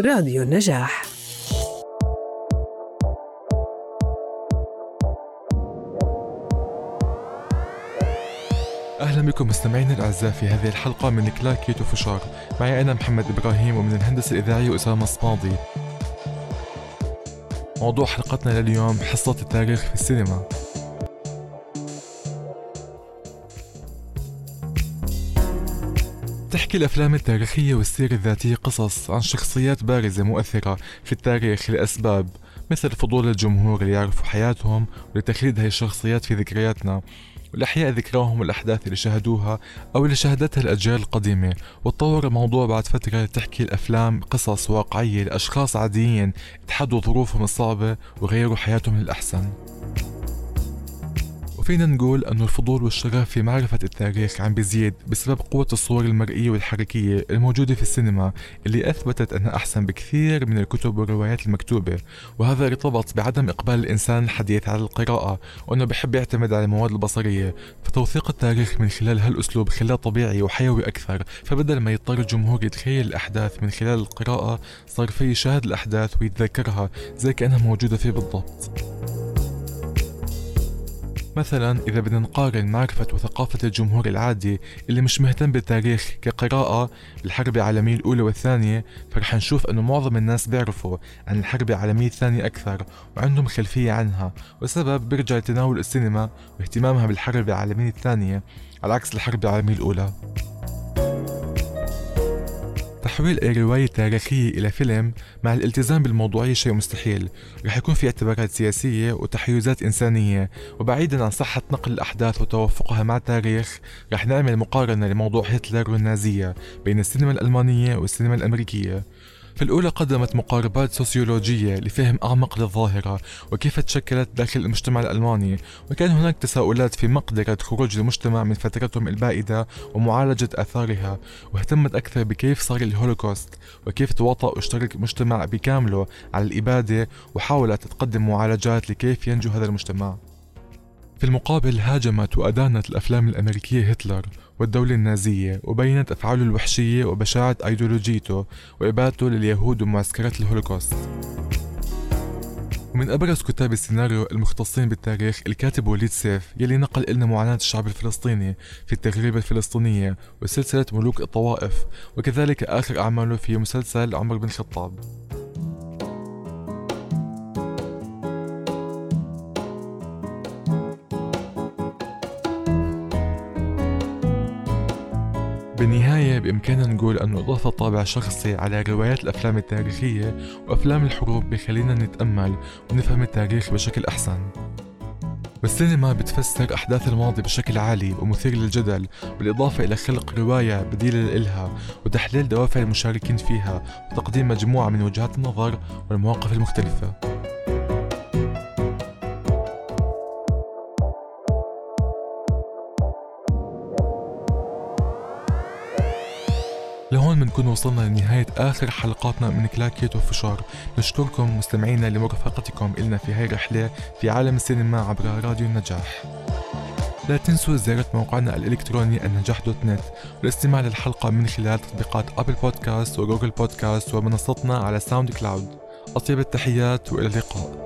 راديو النجاح. أهلا بكم مستمعينا الأعزاء في هذه الحلقة من كلاكيت وفشار معي أنا محمد إبراهيم ومن الهندسة الإذاعية أسامة صماضي موضوع حلقتنا لليوم حصة التاريخ في السينما. تحكي الأفلام التاريخية والسيرة الذاتية قصص عن شخصيات بارزة مؤثرة في التاريخ لأسباب مثل فضول الجمهور ليعرفوا حياتهم ولتخليد هاي الشخصيات في ذكرياتنا والإحياء ذكراهم والأحداث اللي شاهدوها أو اللي شاهدتها الأجيال القديمة. وتطور الموضوع بعد فترة تحكي الأفلام قصص واقعية لأشخاص عاديين تحدوا ظروفهم الصعبة وغيروا حياتهم للأحسن. وفينا نقول أنه الفضول والشغف في معرفة التاريخ عم بيزيد بسبب قوة الصور المرئية والحركية الموجودة في السينما اللي أثبتت أنها أحسن بكثير من الكتب والروايات المكتوبة. وهذا ارتبط بعدم إقبال الإنسان الحديث على القراءة وأنه بحب يعتمد على المواد البصرية. فتوثيق التاريخ من خلال هالأسلوب خلاه طبيعي وحيوي أكثر. فبدل ما يضطر الجمهور يتخيل الأحداث من خلال القراءة صار فيه يشاهد الأحداث ويتذكرها زي كأنها موجودة فيه بالضبط. مثلا إذا بدنا نقارن معرفة وثقافة الجمهور العادي اللي مش مهتم بالتاريخ كقراءة بالحرب العالمية الأولى والثانية فرح نشوف أنه معظم الناس بيعرفوا عن الحرب العالمية الثانية أكثر وعندهم خلفية عنها. والسبب بيرجع لتناول السينما واهتمامها بالحرب العالمية الثانية على عكس الحرب العالمية الأولى. تحويل أي رواية تاريخية إلى فيلم مع الالتزام بالموضوعية شيء مستحيل. رح يكون في اعتبارات سياسية وتحيزات إنسانية. وبعيدا عن صحة نقل الأحداث وتوافقها مع التاريخ رح نعمل مقارنة لموضوع هتلر والنازية بين السينما الألمانية والسينما الأمريكية. في الأولى قدمت مقاربات سوسيولوجية لفهم أعمق للظاهرة وكيف تشكلت داخل المجتمع الألماني وكان هناك تساؤلات في مقدرة خروج المجتمع من فترتهم البائدة ومعالجة آثارها واهتمت أكثر بكيف صار الهولوكوست وكيف تواطأ واشترك المجتمع بكامله على الإبادة وحاولت تقدم معالجات لكيف ينجو هذا المجتمع. في المقابل هاجمت وأدانت الأفلام الأمريكية هتلر والدولة النازية وبينت أفعاله الوحشية وبشاعة أيديولوجيته وإبادته لليهود ومعسكرات الهولوكوست. ومن أبرز كتاب السيناريو المختصين بالتاريخ الكاتب وليد سيف يلي نقل لنا معاناة الشعب الفلسطيني في التغريبة الفلسطينية وسلسلة ملوك الطوائف وكذلك آخر أعماله في مسلسل عمر بن الخطاب. بالنهاية بإمكاننا نقول أنه إضافة طابع شخصي على روايات الأفلام التاريخية وأفلام الحروب بخلينا نتأمل ونفهم التاريخ بشكل أحسن. والسينما بتفسر أحداث الماضي بشكل عالي ومثير للجدل بالإضافة إلى خلق رواية بديلة لإلها وتحليل دوافع المشاركين فيها وتقديم مجموعة من وجهات النظر والمواقف المختلفة. لهون بنكون وصلنا لنهاية آخر حلقاتنا من كلاكيت وفشار. نشكركم مستمعينا لمرافقتكم إلنا في هاي الرحلة في عالم السينما عبر راديو النجاح. لا تنسوا زيارة موقعنا الإلكتروني النجاح dot net والاستماع للحلقة من خلال تطبيقات Apple Podcast و Google Podcast ومنصتنا على SoundCloud أطيب التحيات وإلى اللقاء.